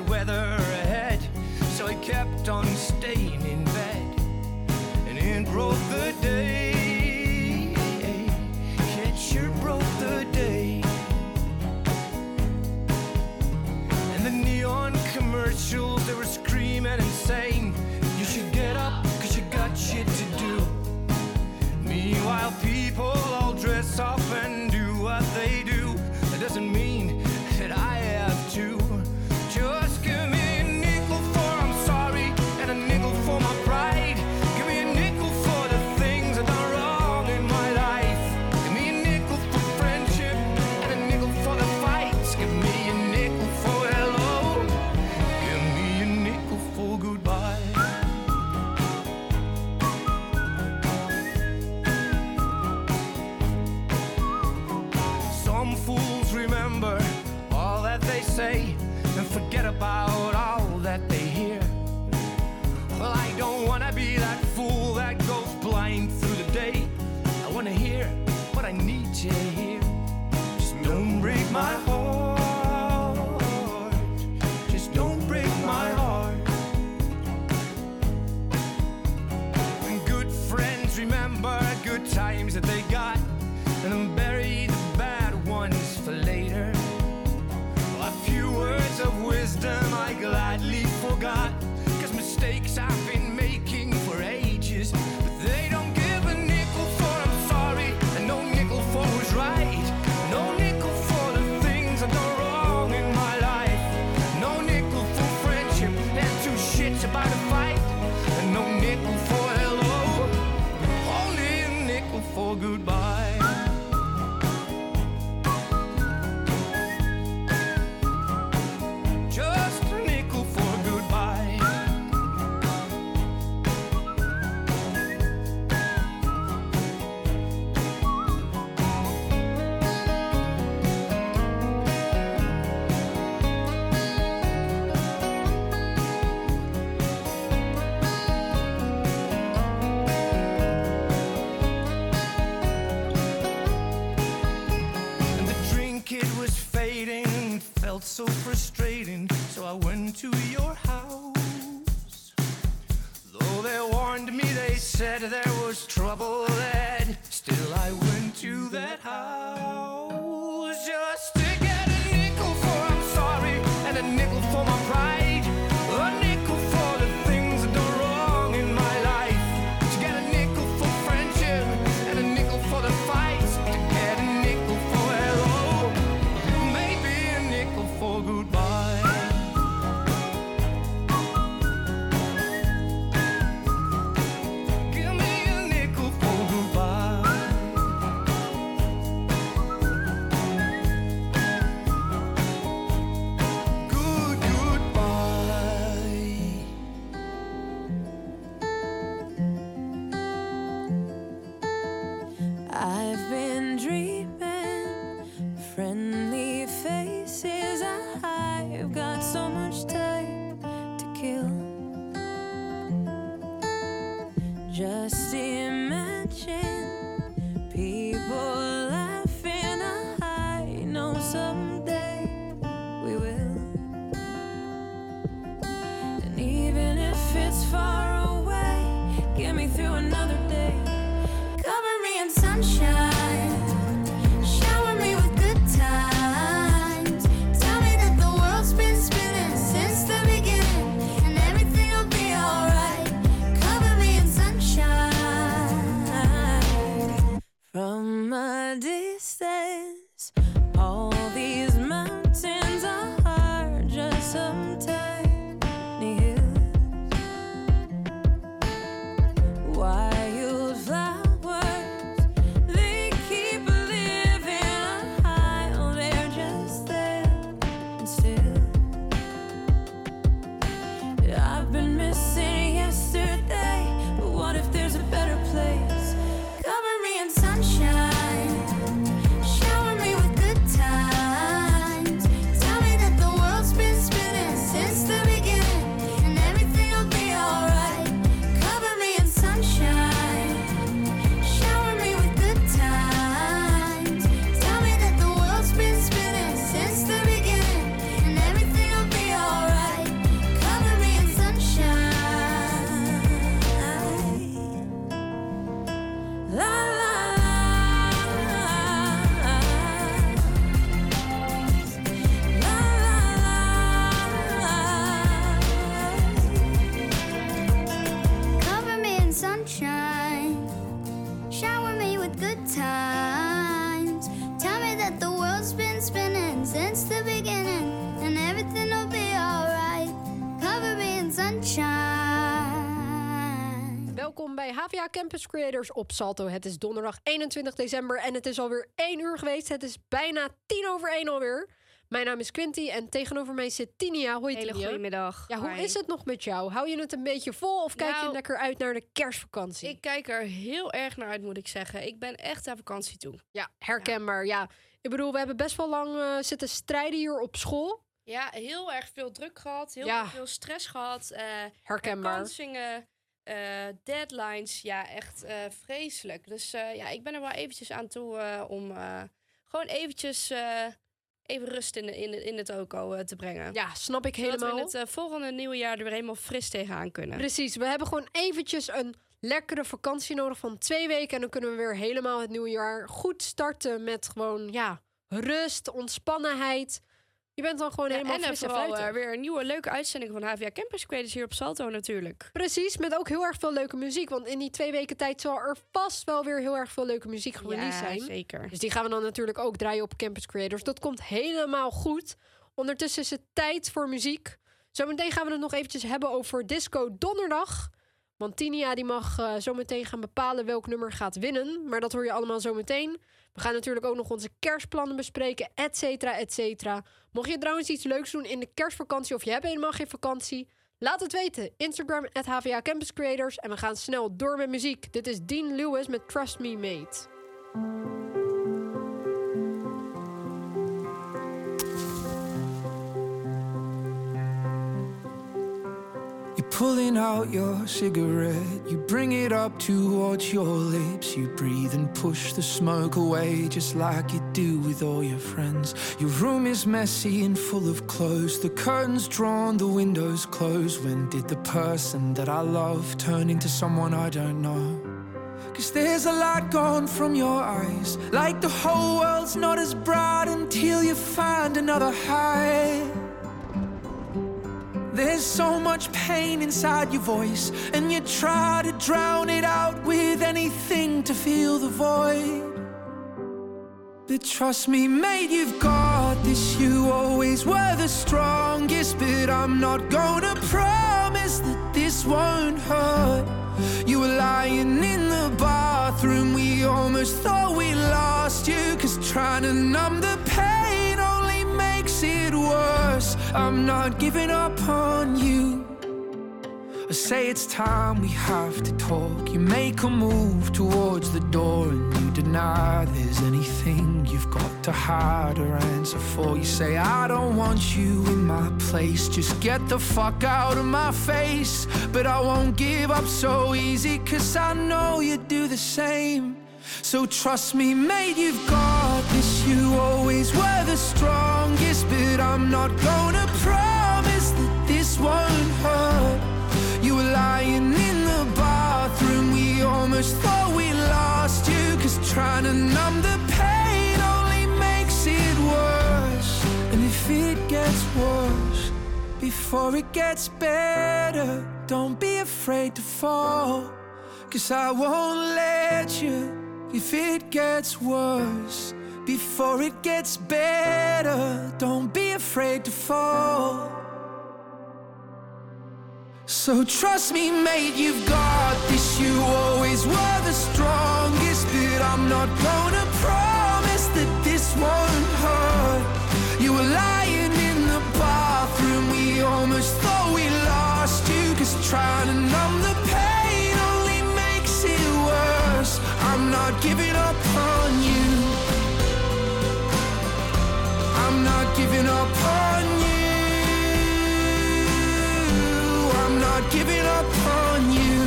bad weather times that they Campus Creators op Salto. Het is donderdag 21 december en het is alweer 1 uur geweest. Het is bijna 10 over 1 alweer. Mijn naam is Quinty en tegenover mij zit Tinia. Hoi Hele Tinia. goedemiddag. Ja, hoe Hi. is het nog met jou? Hou je het een beetje vol of kijk je Nou, lekker uit naar de kerstvakantie? Ik kijk er heel erg naar uit, moet ik zeggen. Ik ben echt aan vakantie toe. Ja, herkenbaar. Ja. ik bedoel, we hebben best wel lang eh, zitten strijden hier op school. Ja, heel erg veel druk gehad. Heel Ja. veel stress gehad. eh Herkenbaar. Eh, deadlines. Ja, echt eh, vreselijk. Dus eh, ja, ik ben er wel eventjes aan toe om gewoon eventjes even rust in, de- in, de- in het oko eh, te brengen. Ja, snap ik Zodat helemaal. we in het volgende nieuwe jaar er weer helemaal fris tegenaan kunnen. Precies, we hebben gewoon eventjes een lekkere vakantie nodig van twee weken. En dan kunnen we weer helemaal het nieuwe jaar goed starten met gewoon, ja, rust, ontspannenheid. Je bent dan gewoon Ja, helemaal en eh, vooral weer een nieuwe leuke uitzending van HVA Campus Creators hier op Salto natuurlijk. Precies, met ook heel erg veel leuke muziek. Want in die twee weken tijd zal er vast wel weer heel erg veel leuke muziek gereleased zijn. zeker. Dus die gaan we dan natuurlijk ook draaien op Campus Creators. Dat komt helemaal goed. Ondertussen is het tijd voor muziek. Zometeen gaan we het nog eventjes hebben over Disco Donderdag. Want Tinia die mag eh, zometeen gaan bepalen welk nummer gaat winnen. Maar dat hoor je allemaal zometeen. We gaan natuurlijk ook nog onze kerstplannen bespreken, et cetera, et cetera. Mocht je trouwens iets leuks doen in de kerstvakantie of je hebt helemaal geen vakantie... Laat het weten. Instagram, at HVA Campus Creators. En we gaan snel door met muziek. Dit is Dean Lewis met Trust Me Mate. Pulling out your cigarette, you bring it up towards your lips. You breathe and push the smoke away, just like you do with all your friends. Your room is messy and full of clothes, the curtains drawn, the windows closed. When did the person that I love turn into someone I don't know? Cause there's a light gone from your eyes, like the whole world's not as bright until you find another high. There's so much pain inside your voice, and you try to drown it out with anything to fill the void. But trust me, mate, you've got this. You always were the strongest, but I'm not gonna promise that this won't hurt. You were lying in the bathroom, we almost thought we lost you, cause trying to numb the pain makes it worse. I'm not giving up on you. I say it's time we have to talk. You make a move towards the door and you deny there's anything you've got to hide or answer for. You say, I don't want you in my place. Just get the fuck out of my face. But I won't give up so easy, cause I know you do the same. So trust me, mate, you've got this. You always were the strongest, but I'm not gonna promise that this won't hurt. You were lying in the bathroom, we almost thought we lost you. Cause trying to numb the pain only makes it worse. And if it gets worse, before it gets better, don't be afraid to fall. Cause I won't let you if it gets worse. Before it gets better, don't be afraid to fall. So trust me, mate, you've got this. You always were the strongest, but I'm not gonna promise that this won't hurt. You were lying in the bathroom, we almost thought we lost you. Cause trying to numb the pain only makes it worse. I'm not giving up on you. I'm not giving up on you. I'm not giving up on you.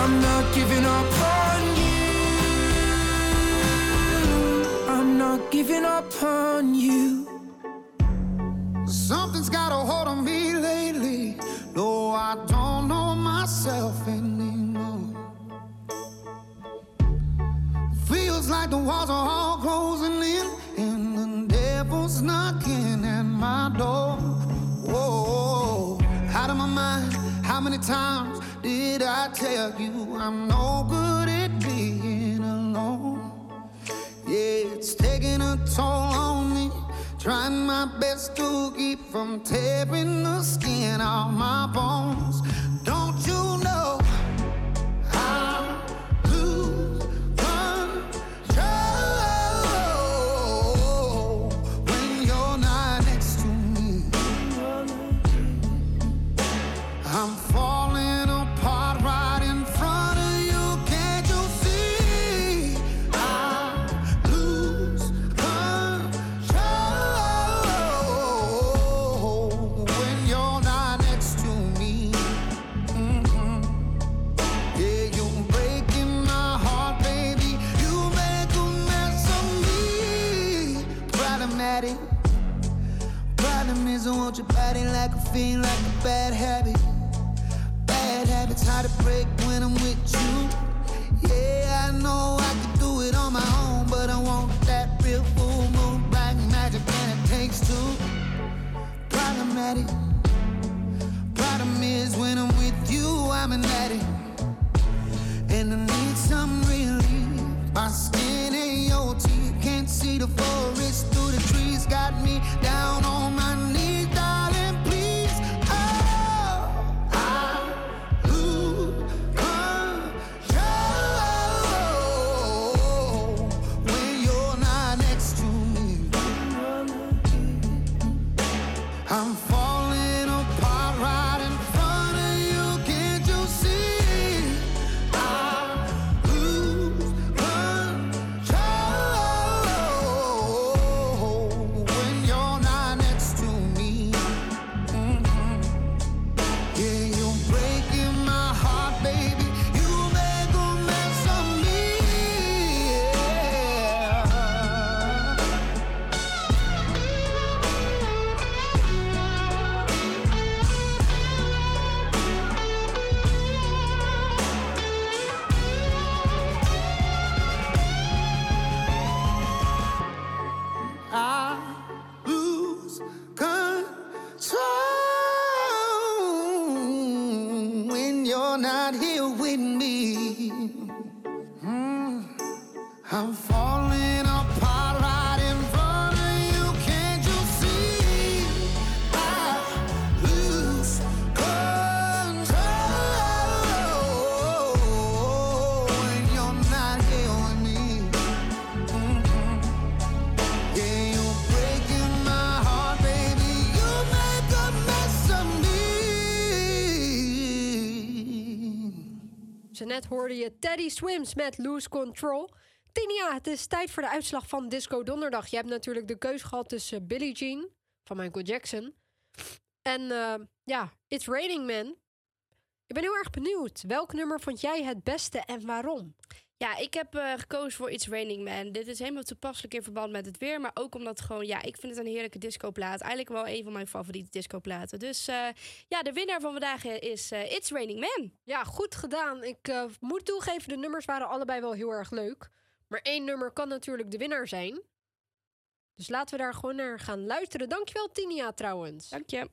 I'm not giving up on you. I'm not giving up on you. Something's got a hold on me lately. No, I don't know myself anymore. Feels like the walls are all closing in, and the devil's knocking at my door. Whoa, out of my mind. How many times did I tell you I'm no good at being alone? Yeah, it's taking a toll on me. Trying my best to keep from tearing the skin off my bones. Bad habit. Bad habits hard to break when I'm with you. Yeah, I know I could do it on my own, but I want that real full moon, black magic, and it takes two. Problematic. Problem is, when I'm with you, I'm an addict. And I need some relief. My skin ain't your teeth. Can't see the forest through the trees. Got me down on my knees, Net hoorde je Teddy Swims met Lose Control. Tinia, het is tijd voor de uitslag van Disco Donderdag. Je hebt natuurlijk de keus gehad tussen Billie Jean van Michael Jackson en eh, ja, It's Raining Man. Ik ben heel erg benieuwd. Welk nummer vond jij het beste en waarom? Ja, ik heb eh, gekozen voor It's Raining Man. Dit is helemaal toepasselijk in verband met het weer. Maar ook omdat gewoon, ja, ik vind het een heerlijke discoplaat. Eigenlijk wel een van mijn favoriete discoplaten. Dus eh, ja, de winnaar van vandaag is eh, It's Raining Man. Ja, goed gedaan. Ik moet toegeven, de nummers waren allebei wel heel erg leuk. Maar één nummer kan natuurlijk de winnaar zijn. Dus laten we daar gewoon naar gaan luisteren. Dankjewel, Tinia, trouwens. Dank je.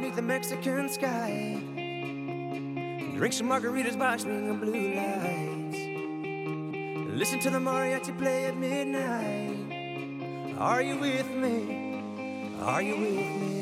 Beneath the Mexican sky. Drink some margaritas by swinging blue lights. Listen to the mariachi play at midnight. Are you with me? Are you with me?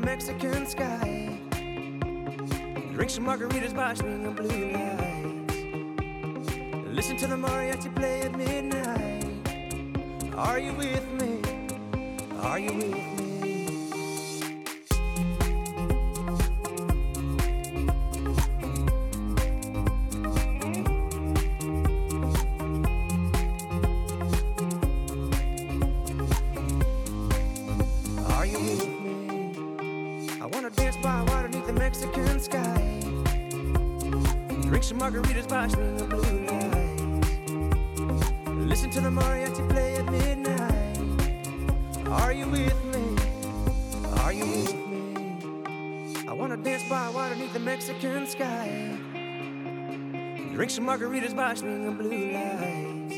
Mexican sky. Drink some margaritas by swinging blue lights. Listen to the mariachi play at midnight. Are you with me? Are you with me? Margaritas by swinging blue lights.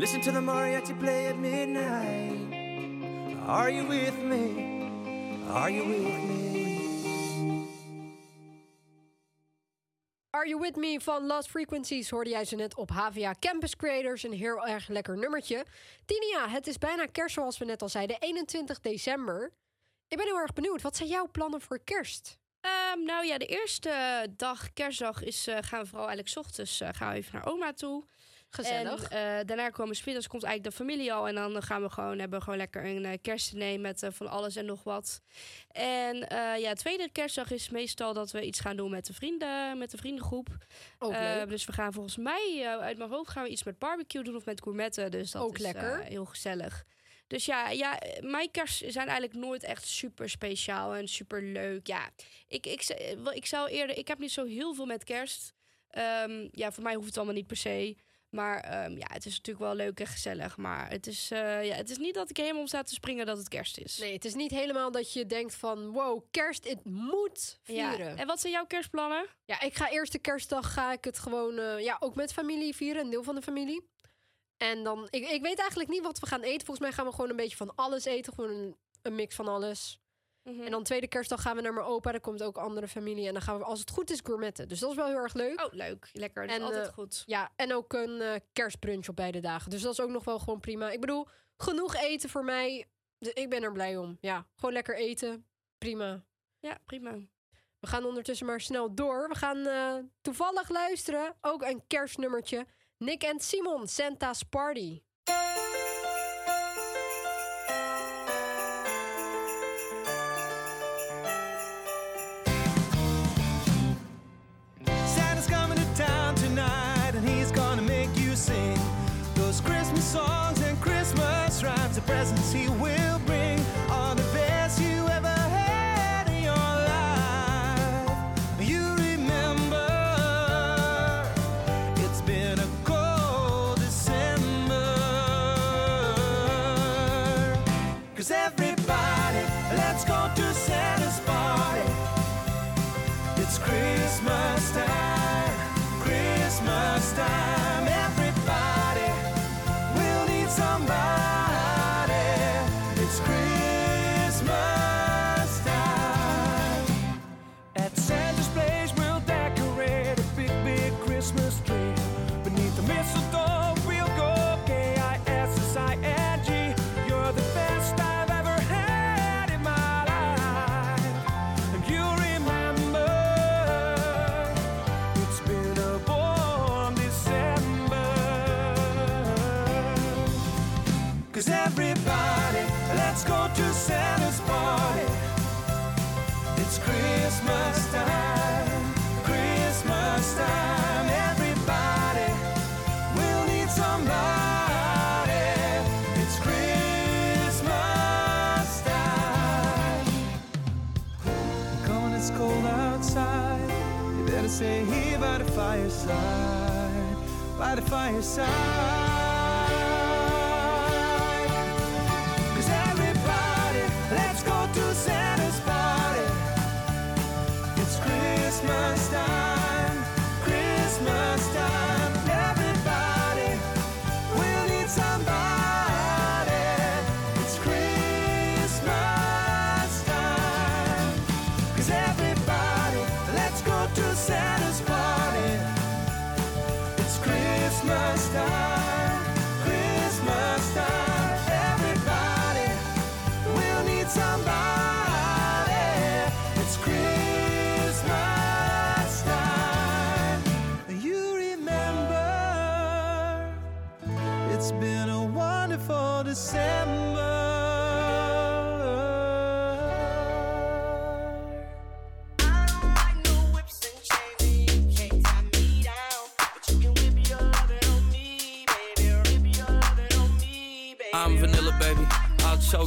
Listen to the mariachi play at midnight. Are you with me? Are you with me? Are You With Me van Lost Frequencies hoorde jij ze net op HVA Campus Creators. Een heel erg lekker nummertje. Tinia, het is bijna kerst zoals we net al zeiden, 21 december. Ik ben heel erg benieuwd, wat zijn jouw plannen voor kerst? Ehm, nou ja, de eerste dag, kerstdag, is, eh, gaan we vooral eigenlijk ochtends eh, gaan we even naar oma toe. Gezellig. En eh, daarna komen smiddags komt eigenlijk de familie al. En dan gaan we gewoon, hebben we gewoon lekker een kerstdiner met van alles en nog wat. En ja, tweede kerstdag is meestal dat we iets gaan doen met de vrienden, met de vriendengroep. Ook leuk. dus we gaan volgens mij, uit mijn hoofd gaan we iets met barbecue doen of met gourmetten. Dus dat Ook is lekker. heel gezellig. Dus ja, ja, mijn kerst zijn eigenlijk nooit echt super speciaal en super leuk. Ja, ik, ik, ik zou eerder, ik heb niet zo heel veel met kerst. Ehm, ja, voor mij hoeft het allemaal niet per se. Maar ehm, ja, het is natuurlijk wel leuk en gezellig. Maar het is, eh, ja, het is niet dat ik helemaal om sta te springen dat het kerst is. Nee, het is niet helemaal dat je denkt van... wow, kerst, het moet Ja. vieren. En wat zijn jouw kerstplannen? Ja, ik ga eerste kerstdag ga ik het gewoon eh, ja, ook met familie vieren, een deel van de familie. En dan, ik, ik weet eigenlijk niet wat we gaan eten. Volgens mij gaan we gewoon een beetje van alles eten, gewoon een, een mix van alles. Mhm. En dan tweede kerstdag gaan we naar mijn opa, daar komt ook andere familie. En dan gaan we, als het goed is, gourmetten. Dus dat is wel heel erg leuk. Oh, leuk. Lekker. Dat is En, altijd eh, goed. Ja, en ook een eh, kerstbrunch op beide dagen. Dus dat is ook nog wel gewoon prima. Ik bedoel, genoeg eten voor mij. Dus ik ben er blij om. Ja, gewoon lekker eten. Prima. Ja, prima. We gaan ondertussen maar snel door. We gaan eh, toevallig luisteren. Ook een kerstnummertje. Nick en Simon, Santa's Party. By the fireside, by the fireside.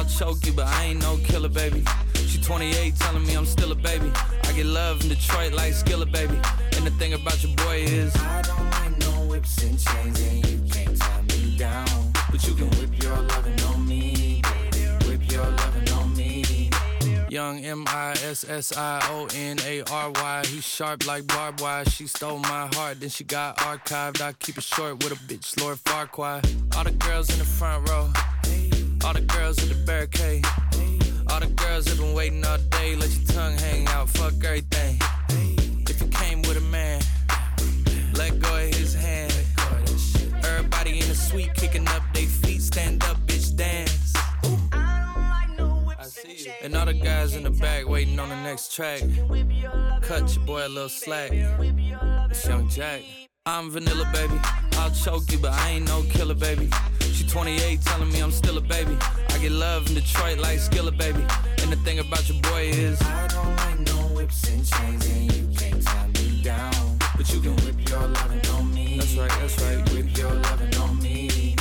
I'll choke you, but I ain't no killer, baby. She 28, telling me I'm still a baby. I get love in Detroit like Skilla, baby. And the thing about your boy is, I don't like no whips and chains, and you can't tie me down. But you can whip your lovin' on me, baby. Whip your lovin' on me. Young M I S S I O N A R Y. He sharp like barbed wire. She stole my heart, then she got archived. I keep it short with a bitch, Lord Farquaad. All the girls in the front row. All the girls at the barricade. All the girls have been waiting all day. Let your tongue hang out, fuck everything. If you came with a man, let go of his hand. Everybody in the suite kicking up their feet. Stand up, bitch, dance. I see you. And all the guys in the back waiting on the next track. Cut your boy a little slack. It's Young Jack. I'm vanilla, baby. I'll choke you, but I ain't no killer, baby. She 28, telling me I'm still a baby. I get love in Detroit like Skilla, baby. And the thing about your boy is, I don't like no whips and chains, and you can't tie me down. But you can whip your lovin' on me. That's right, that's right. Whip your lovin' on me.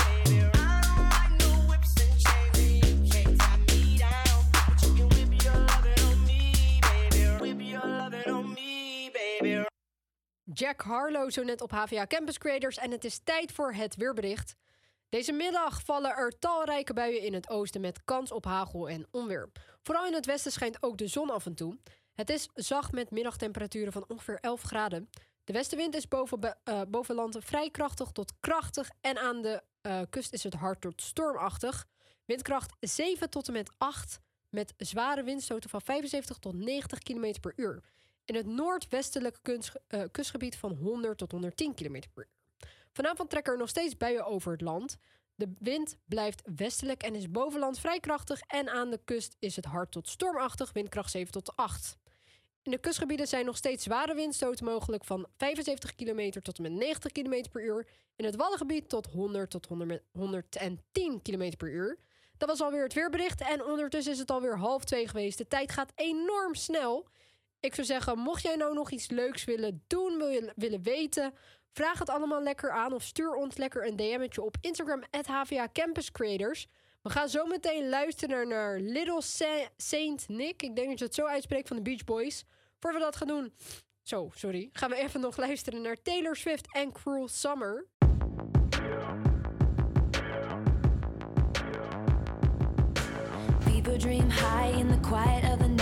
Jack Harlow zo net op HVA Campus Creators en het is tijd voor het weerbericht. Deze middag vallen er talrijke buien in het oosten met kans op hagel en onweer. Vooral in het westen schijnt ook de zon af en toe. Het is zacht met middagtemperaturen van ongeveer 11 graden. De westenwind is eh, boven land vrij krachtig tot krachtig en aan de eh, kust is het hard tot stormachtig. Windkracht 7 tot en met 8 met zware windstoten van 75 tot 90 km per uur. In het noordwestelijke eh, kustgebied van 100 tot 110 km per uur. Vanavond trekken er nog steeds buien over het land. De wind blijft westelijk en is bovenland vrij krachtig. En aan de kust is het hard tot stormachtig, windkracht 7 tot 8. In de kustgebieden zijn nog steeds zware windstoten mogelijk van 75 km tot en met 90 km per uur. In het Waddengebied tot 100 tot 100 110 km per uur. Dat was alweer het weerbericht en ondertussen is het alweer half twee geweest. De tijd gaat enorm snel. Ik zou zeggen, mocht jij nou nog iets leuks willen doen, wil je willen weten, vraag het allemaal lekker aan of stuur ons lekker een DM'tje op Instagram HVA Campus Creators. We gaan zo meteen luisteren naar Little Sa- Saint Nick. Ik denk dat je het zo uitspreekt van de Beach Boys. Voor we dat gaan doen, zo, sorry, gaan we even nog luisteren naar Taylor Swift en Cruel Summer. Fever dream high in the quiet of the night.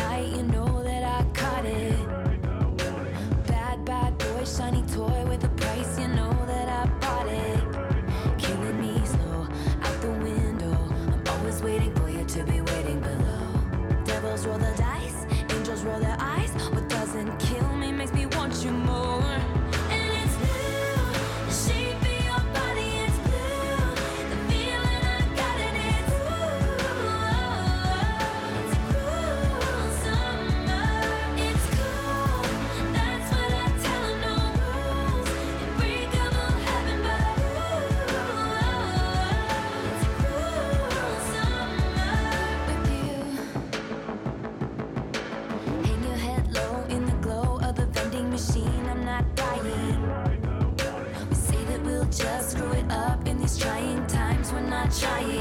shy.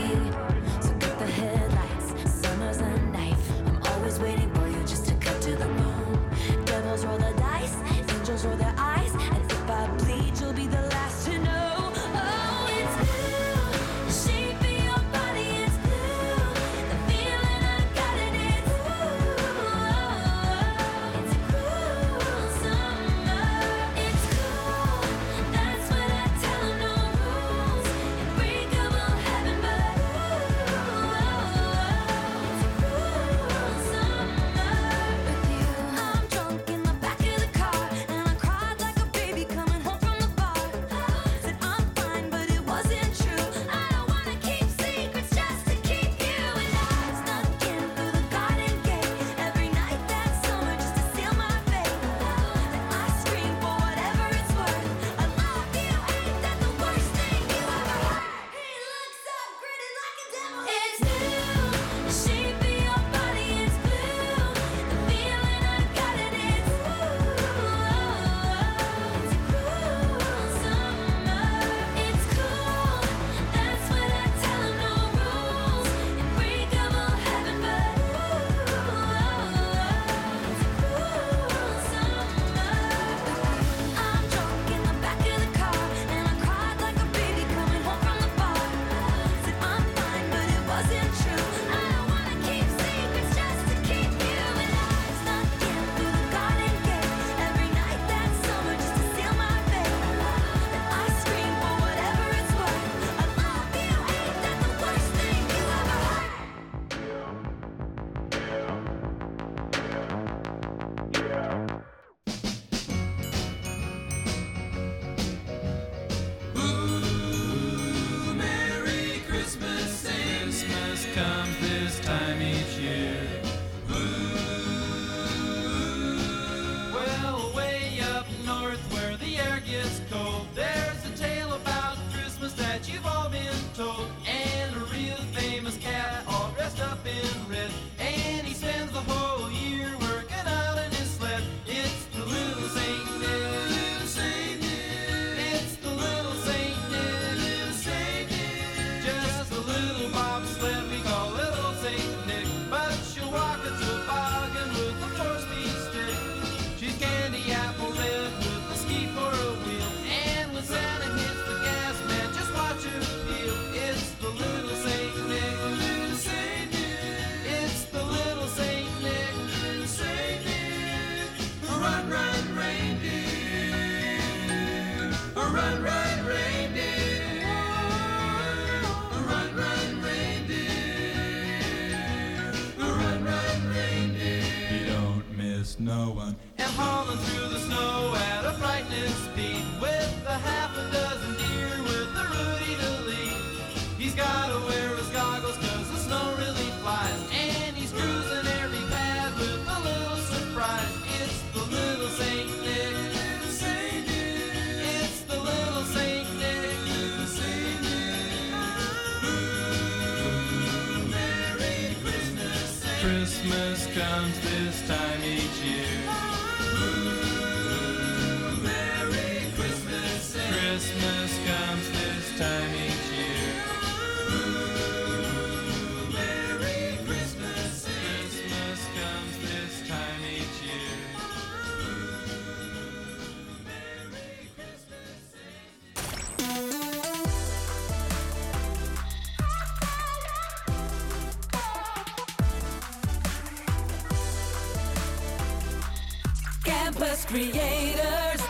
Campus Creators.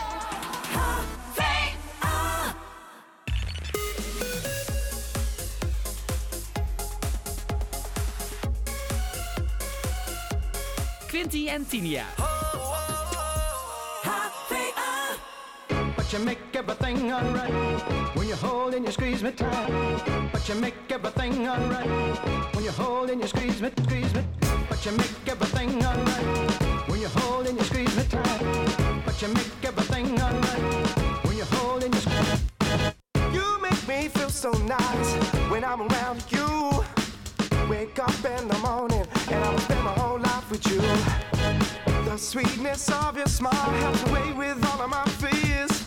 Quinty en Tinia. But you make everything alright when you hold and you squeeze me tight. But you make everything alright when you hold and you squeeze me, squeeze me. But you make everything alright when you hold and you squeeze me tight. But you make everything alright when you hold and you squeeze. You make me feel so nice when I'm around you. Wake up in the morning and I will spend my whole life with you. The sweetness of your smile helps away with all of my fears.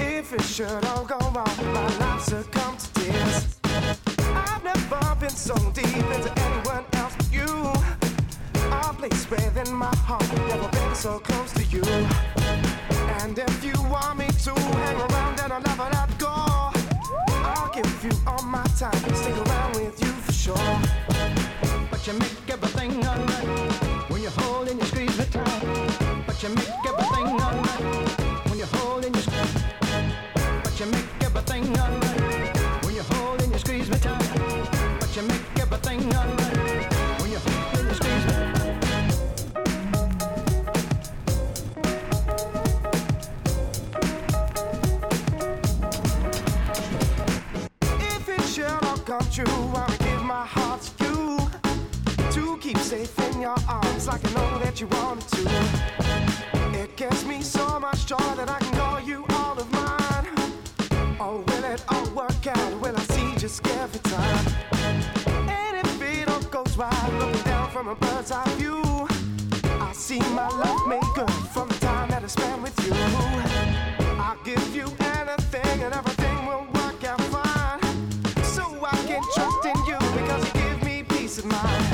If it should all go wrong, my life succumb to tears. I've never been so deep into anyone else but you. A place within my heart, never been so close to you. And if you want me to hang around, then I'll never let go. I'll give you all my time, stick around with you for sure. But you make everything alright when you hold and you squeeze me tight. But you make everything alright Keep safe in your arms like I know that you want to. It gives me so much joy that I can call you all of mine. Oh, will it all work out? Will I see just every time? And if it all goes right, looking down from a bird's eye view, I see my love good from the time that I spent with you. I'll give you anything and everything will work out fine. So I can trust in you because you give me peace of mind.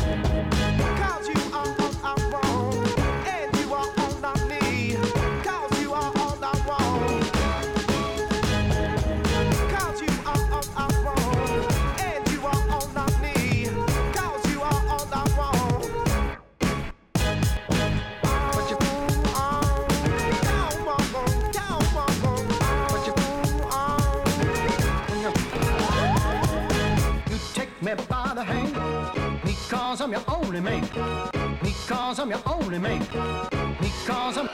Only man. Because I'm your only man. Because I'm.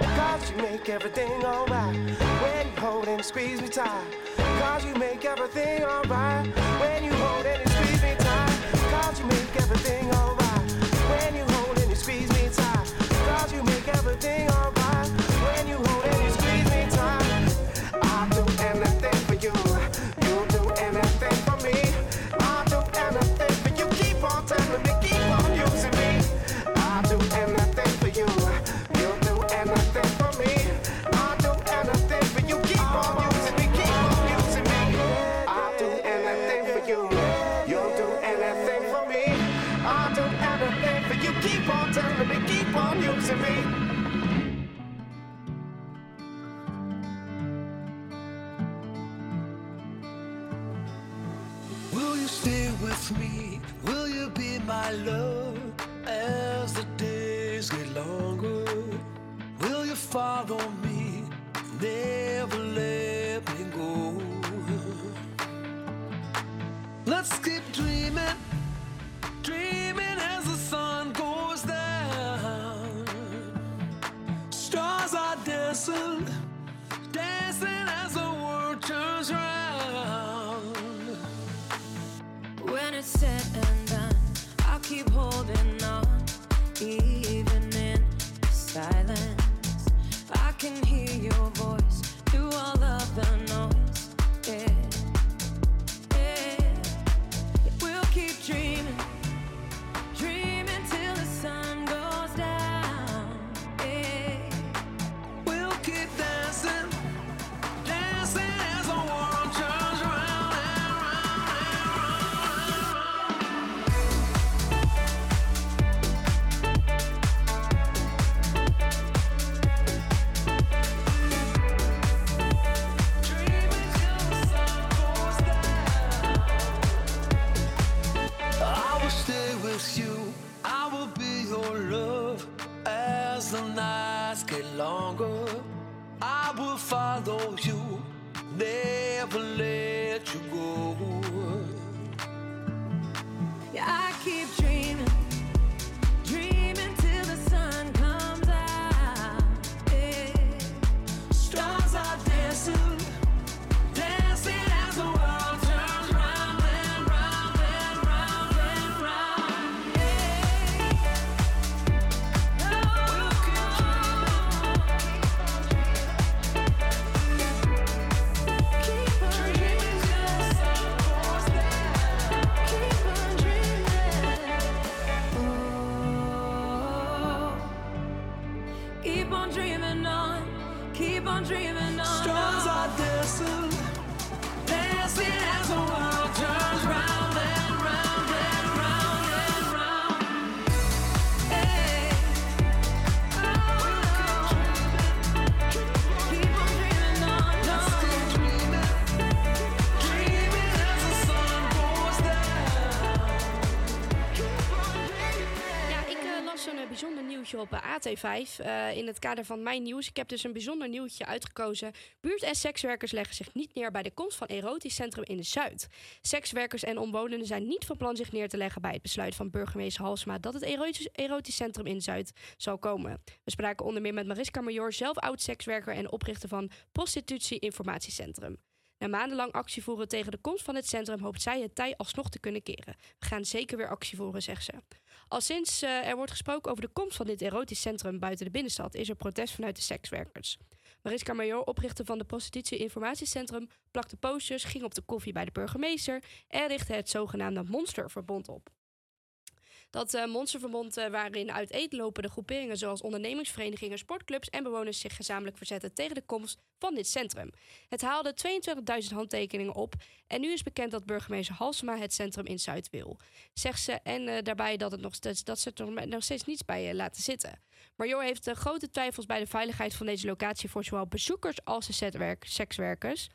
Cause you make everything alright when you hold and squeeze me tight. Cause you make everything alright when you hold and squeeze me tight. Cause you make everything alright when you hold and squeeze me tight. Cause you make everything alright you stay with me? Will you be my love as the days get longer? Will you follow me? Never let me go. Let's keep dreaming, AT5 eh, in het kader van mijn nieuws. Ik heb dus een bijzonder nieuwtje uitgekozen. Buurt- en sekswerkers leggen zich niet neer bij de komst van erotisch centrum in de Zuid. Sekswerkers en omwonenden zijn niet van plan zich neer te leggen bij het besluit van burgemeester Halsema dat het erotisch, erotisch centrum in de Zuid zal komen. We spraken onder meer met Mariska Major, zelf oud-sekswerker en oprichter van Prostitutie Informatiecentrum. Na maandenlang actie voeren tegen de komst van het centrum hoopt zij het tij alsnog te kunnen keren. We gaan zeker weer actie voeren, zegt ze. Al sinds eh, er wordt gesproken over de komst van dit erotisch centrum buiten de binnenstad, is er protest vanuit de sekswerkers. Mariska Major, oprichter van de Prostitutie Informatiecentrum, plakte posters, ging op de koffie bij de burgemeester en richtte het zogenaamde Monsterverbond op. Dat eh, monsterverbond eh, waarin uiteenlopende groeperingen zoals ondernemingsverenigingen, sportclubs en bewoners zich gezamenlijk verzetten tegen de komst van dit centrum. Het haalde 22.000 handtekeningen op en nu is bekend dat burgemeester Halsema het centrum in Zuid wil. Zegt ze en eh, daarbij dat, het nog steeds, dat ze er nog, steeds niets bij laten zitten. Major heeft grote twijfels bij de veiligheid van deze locatie voor zowel bezoekers als de sekswerkers.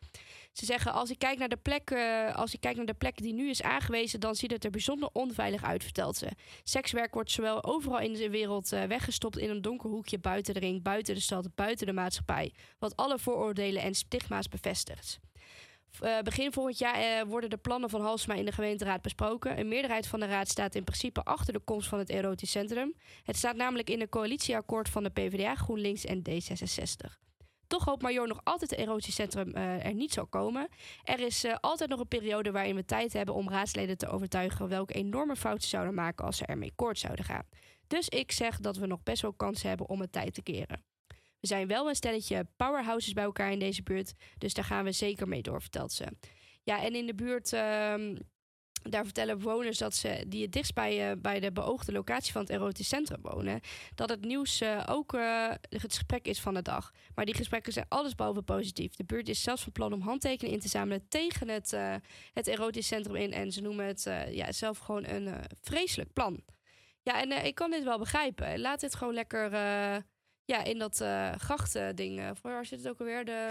Ze zeggen, als ik, kijk naar de plek, als ik kijk naar de plek die nu is aangewezen, dan ziet het er bijzonder onveilig uit, vertelt ze. Sekswerk wordt zowel overal in de wereld eh, weggestopt in een donker hoekje buiten de ring, buiten de stad, buiten de maatschappij. Wat alle vooroordelen en stigma's bevestigt. Eh, begin volgend jaar eh, worden de plannen van Halsema in de gemeenteraad besproken. Een meerderheid van de raad staat in principe achter de komst van het erotisch centrum. Het staat namelijk in een coalitieakkoord van de PvdA, GroenLinks en D66. Toch hoopt Major nog altijd het erotisch centrum eh, er niet zal komen. Er is eh, altijd nog een periode waarin we tijd hebben om raadsleden te overtuigen welke enorme fouten ze zouden maken als ze ermee koord zouden gaan. Dus ik zeg dat we nog best wel kansen hebben om het tijd te keren. We zijn wel een stelletje powerhouses bij elkaar in deze buurt, dus daar gaan we zeker mee door, vertelt ze. Ja, en in de buurt, ehm, daar vertellen bewoners dat ze, die het dichtst bij, eh, bij de beoogde locatie van het erotisch centrum wonen, dat het nieuws eh, ook eh, het gesprek is van de dag. Maar die gesprekken zijn allesbehalve positief. De buurt is zelfs van plan om handtekeningen in te zamelen tegen het, het erotisch centrum in. En ze noemen het ja, zelf gewoon een vreselijk plan. Ja, en ik kan dit wel begrijpen. Laat dit gewoon lekker ja, in dat grachtending. voor waar zit het ook alweer? De,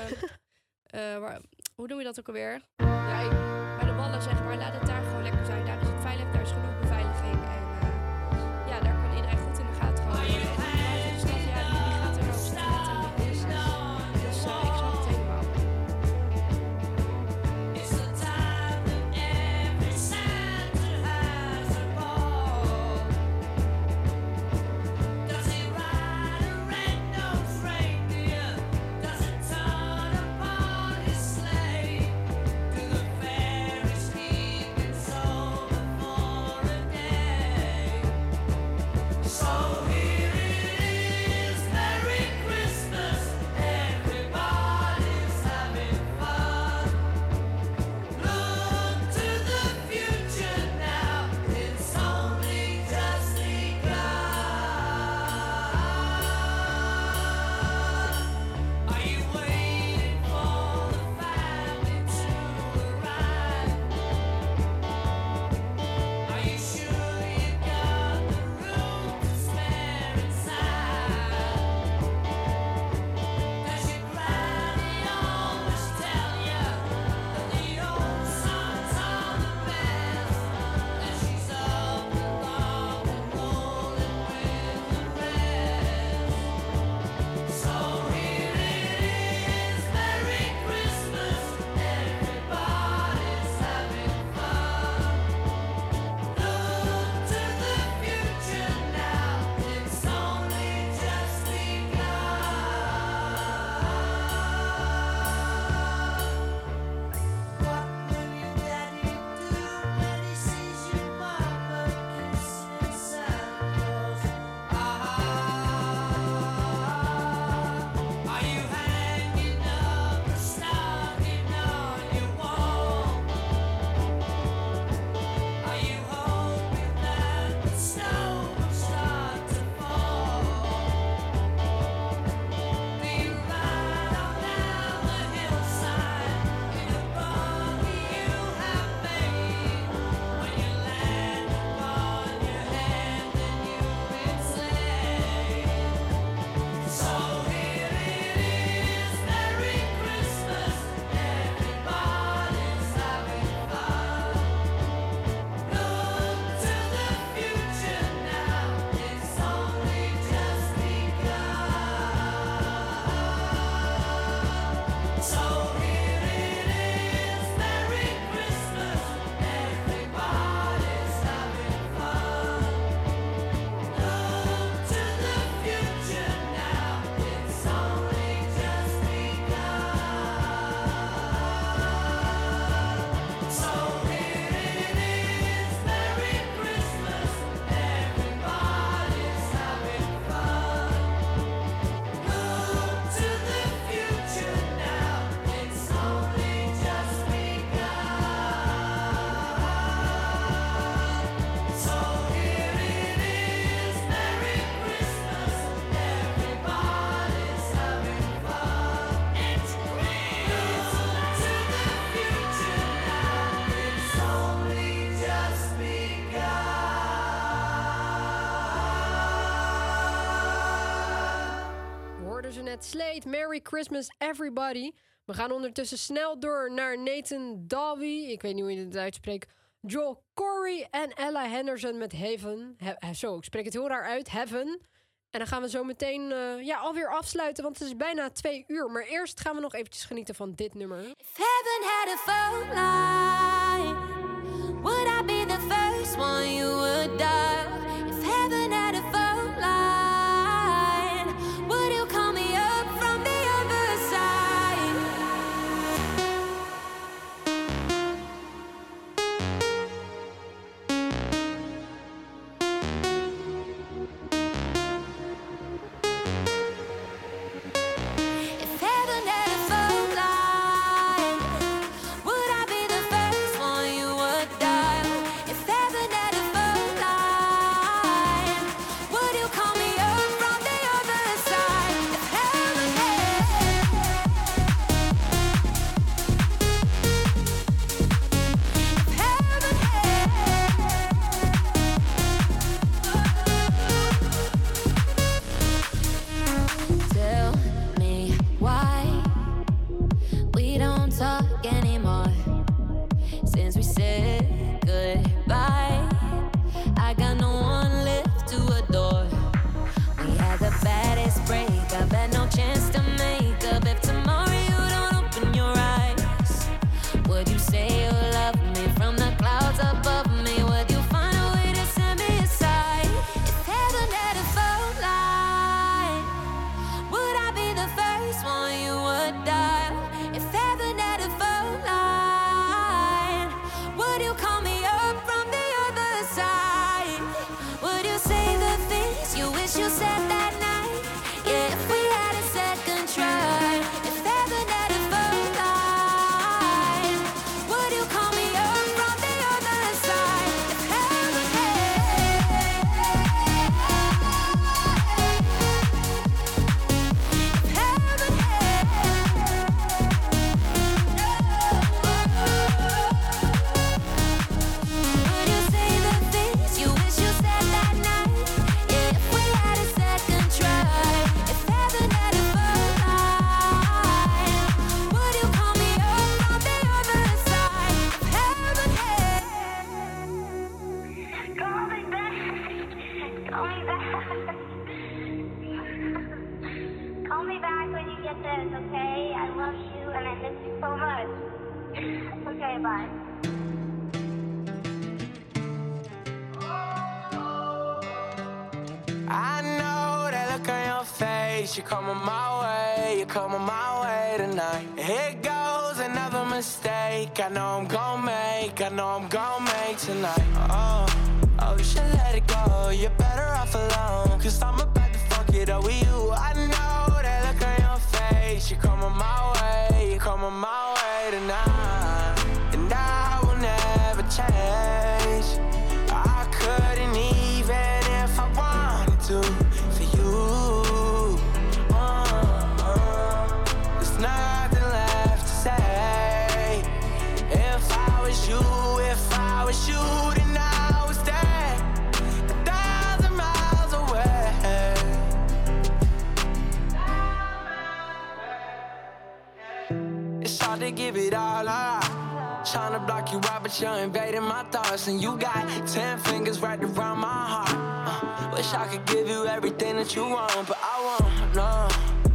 waar, hoe noem je dat ook alweer? Ja, ik- bij de wallen zeg maar. Laat het daar met Merry Christmas everybody. We gaan ondertussen snel door naar Nathan Dalby. Ik weet niet hoe je het uitspreekt. Joel Corey en Ella Henderson met Heaven. Zo, ik spreek het heel raar uit. Heaven. En dan gaan we zo meteen eh, ja, alweer afsluiten, want het is bijna twee uur. Maar eerst gaan we nog eventjes genieten van dit nummer. If heaven had a phone would I be the first one you would die? I'm gon' make tonight. Oh, oh, you should let it go. You're better off alone. Cause I'm a you right, but you're invading my thoughts. And you got ten fingers right around my heart. Uh, wish I could give you everything that you want, but I won't, no.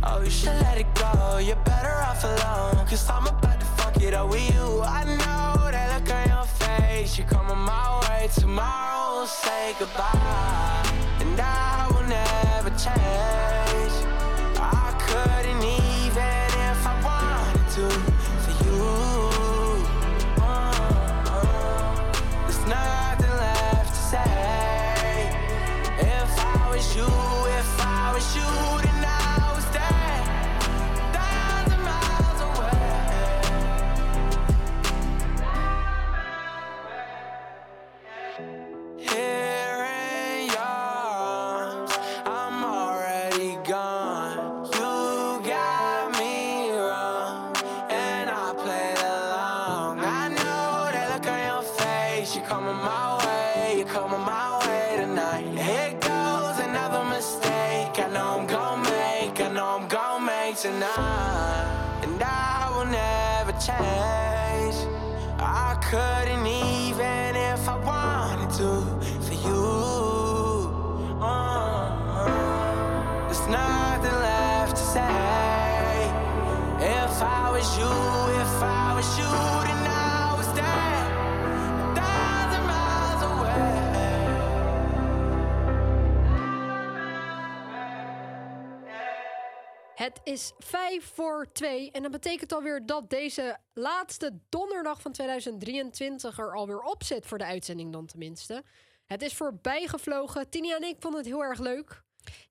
Oh, you should let it go. You're better off alone. Cause I'm about to fuck it up with you. I know that look on your face. You're coming my way tomorrow. We'll say goodbye. And I will never change. I couldn't even if I wanted to. Het is 5 voor 2 en dat betekent alweer dat deze laatste donderdag van 2023 er alweer op zit voor de uitzending dan tenminste. Het is voorbij gevlogen. Tinia en ik vonden het heel erg leuk.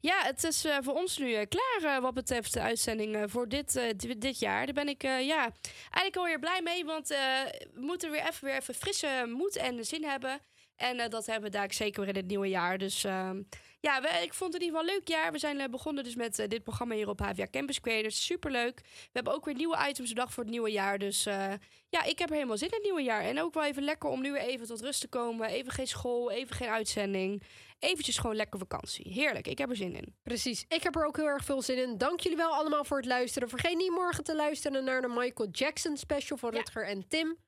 Ja, het is eh, voor ons nu eh, klaar eh, wat betreft de uitzending voor dit, di- dit jaar. Daar ben ik ja, eigenlijk alweer blij mee, want we moeten weer even, weer even frisse moed en zin hebben. En dat hebben we daar zeker weer in het nieuwe jaar. Dus ehm, ja, we, ik vond het in ieder geval een leuk jaar. We zijn eh, begonnen dus met eh, dit programma hier op HVA Campus Creators. Superleuk. We hebben ook weer nieuwe items bedacht voor het nieuwe jaar. Dus eh, ja, ik heb er helemaal zin in het nieuwe jaar. En ook wel even lekker om nu weer even tot rust te komen. Even geen school, even geen uitzending. Eventjes gewoon lekker vakantie. Heerlijk, ik heb er zin in. Precies, ik heb er ook heel erg veel zin in. Dank jullie wel allemaal voor het luisteren. Vergeet niet morgen te luisteren naar de Michael Jackson special van Ja. Rutger en Tim.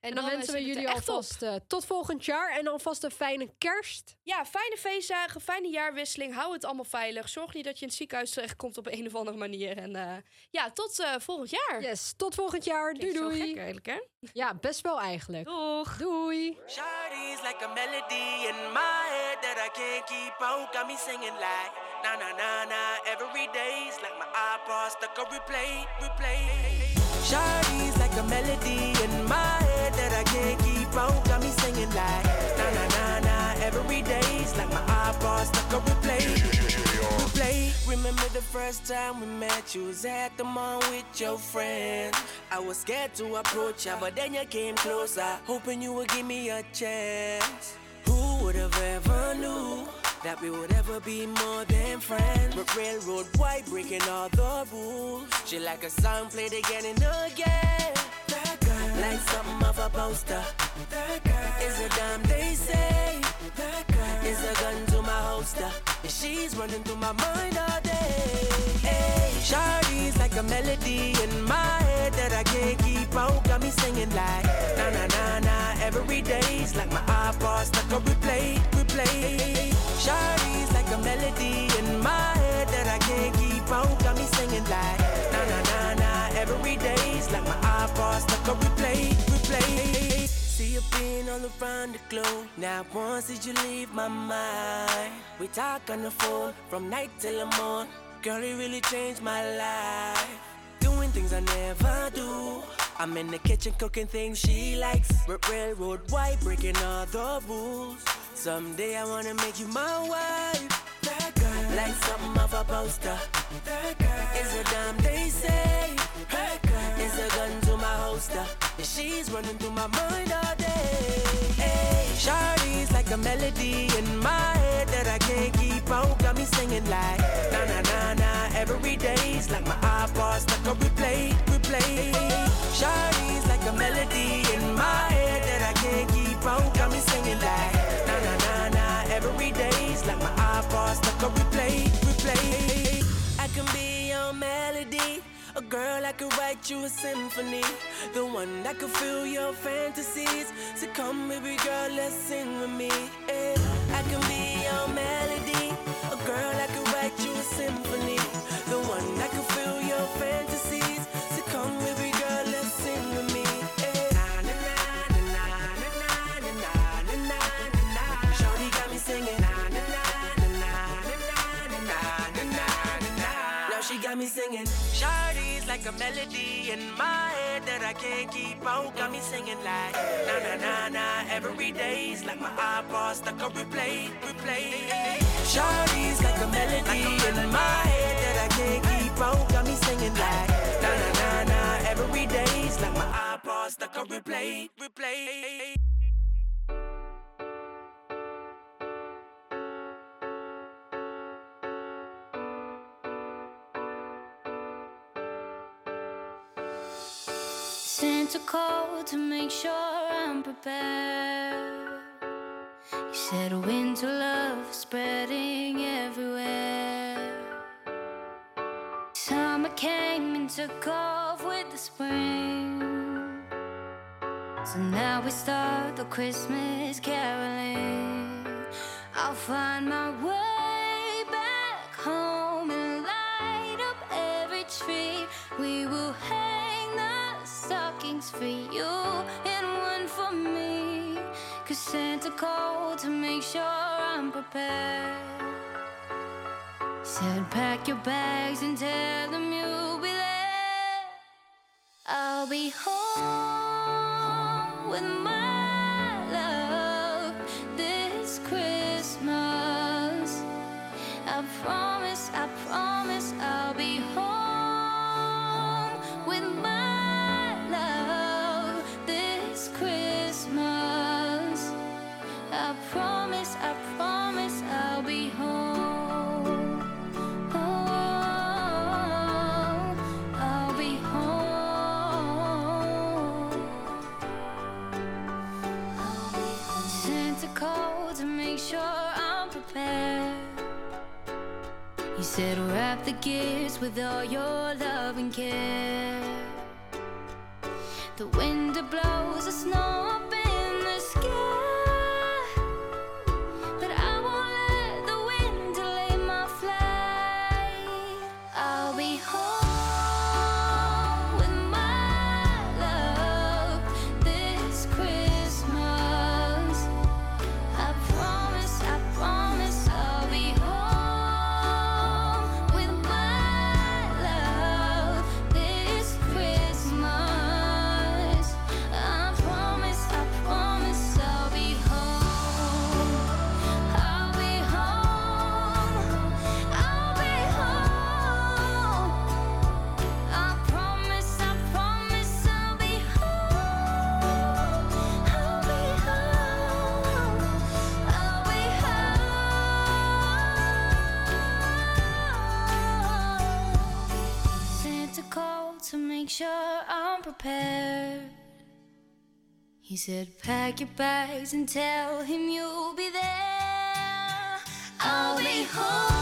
En, dan, dan, wensen we jullie alvast eh, tot volgend jaar en alvast een fijne kerst. Ja, fijne feestdagen, fijne jaarwisseling. Hou het allemaal veilig. Zorg niet dat je in het ziekenhuis terechtkomt op een of andere manier. En eh, ja, tot eh, volgend jaar. Yes, tot volgend jaar. Doei Klinkt zo doei. gek eigenlijk, hè? Ja, best wel eigenlijk. Doeg. Doei. Shawty's like a melody in my head that I can't keep out. Got me singing like na na na na every day's like my iPod stuck on replay, replay. Shawty's like a melody out. Got me singing like na na na na every day's like my iPod stuck on replay, replay. Remember the first time we met? You was at the mall with your friends. I was scared to approach ya, but then you came closer, hoping you would give me a chance. Who would have ever knew that we would ever be more than friends? But railroad white breaking all the rules. She like a song played again and again. Like something of a poster. That girl is a damn they say. That girl is a gun to my holster. And she's running through my mind all day. Hey, Shawty's like a melody in my head that I can't keep out. Got me singing like na na na na every day's like my iPod stuck on replay, replay. Shawty's like a melody in my head that I can't keep out. Got me singing like being all around the globe. Now once did you leave my mind? We talk on the phone from night till the morn. Girl, it really changed my life. Doing things I never do. I'm in the kitchen cooking things she likes. Railroad white, breaking all the rules. Someday I wanna make you my wife. That girl, like something of a poster. That girl is a damn they say. That girl is a gun to my holster. She's running through my mind all day. Hey, Shawty's like a melody in my head that I can't keep out. Got me singing like na na na na every day's like my iPod stuck on replay, replay. Shawty's like a melody in my head that I can't keep out. Got me singing like na na na na every day's like my iPod stuck on replay, replay. A girl I could write you a symphony, the one that could fill your fantasies. So come, baby girl, let's sing with me. Yeah. I can be your melody, a girl I could write you a symphony, the one that could fill your fantasies. So come, baby girl, let's sing with me. Yeah. Na na na na na na na na na na. Shorty got me singing. Na na na na na na na na na na na. Now she got me singing. Like a melody in my head that I can't keep out. Got me singing like na na na na every day's like my iPod stuck on replay, replay. Shawty's like a melody in my head that I can't keep out. Got me singing like na na na na every day's like my iPod stuck on replay, replay. Sent a call to make sure I'm prepared. You said winter love spreading everywhere. Summer came and took off with the spring. So now we start the Christmas caroling. I'll find my way back home and light up every tree. We will the for you and one for me. Cause Santa called to make sure I'm prepared. Said, pack your bags and tell them you'll be there. I'll be home with my love this Christmas. I promise, I promise Said, wrap the gifts with all your love and care. The said, pack your bags and tell him you'll be there. I'll be home